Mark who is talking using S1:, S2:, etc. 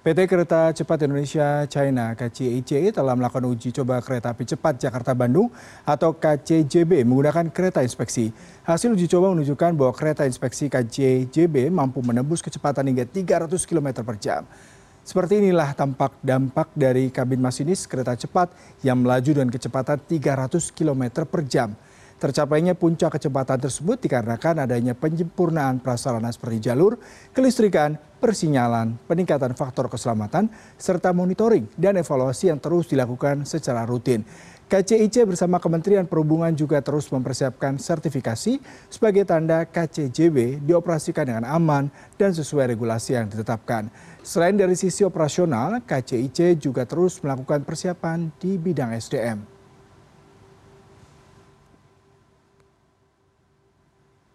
S1: pt kereta cepat indonesia china kcic telah melakukan uji coba kereta api cepat jakarta bandung atau kcjb menggunakan kereta inspeksi. Hasil uji coba menunjukkan bahwa kereta inspeksi kcjb mampu menembus kecepatan hingga tiga ratus km per jam. Seperti inilah tampak dampak dari kabin masinis kereta cepat yang melaju dengan kecepatan tiga ratus km per jam tercapainya puncak kecepatan tersebut dikarenakan adanya penyempurnaan prasarana seperti jalur kelistrikan persinyalan peningkatan faktor keselamatan serta monitoring dan evaluasi yang terus dilakukan secara rutin. Kcic bersama kementerian perhubungan juga terus mempersiapkan sertifikasi sebagai tanda kcjb dioperasikan dengan aman dan sesuai regulasi yang ditetapkan. Selain dari sisi operasional kcic juga terus melakukan persiapan di bidang sdm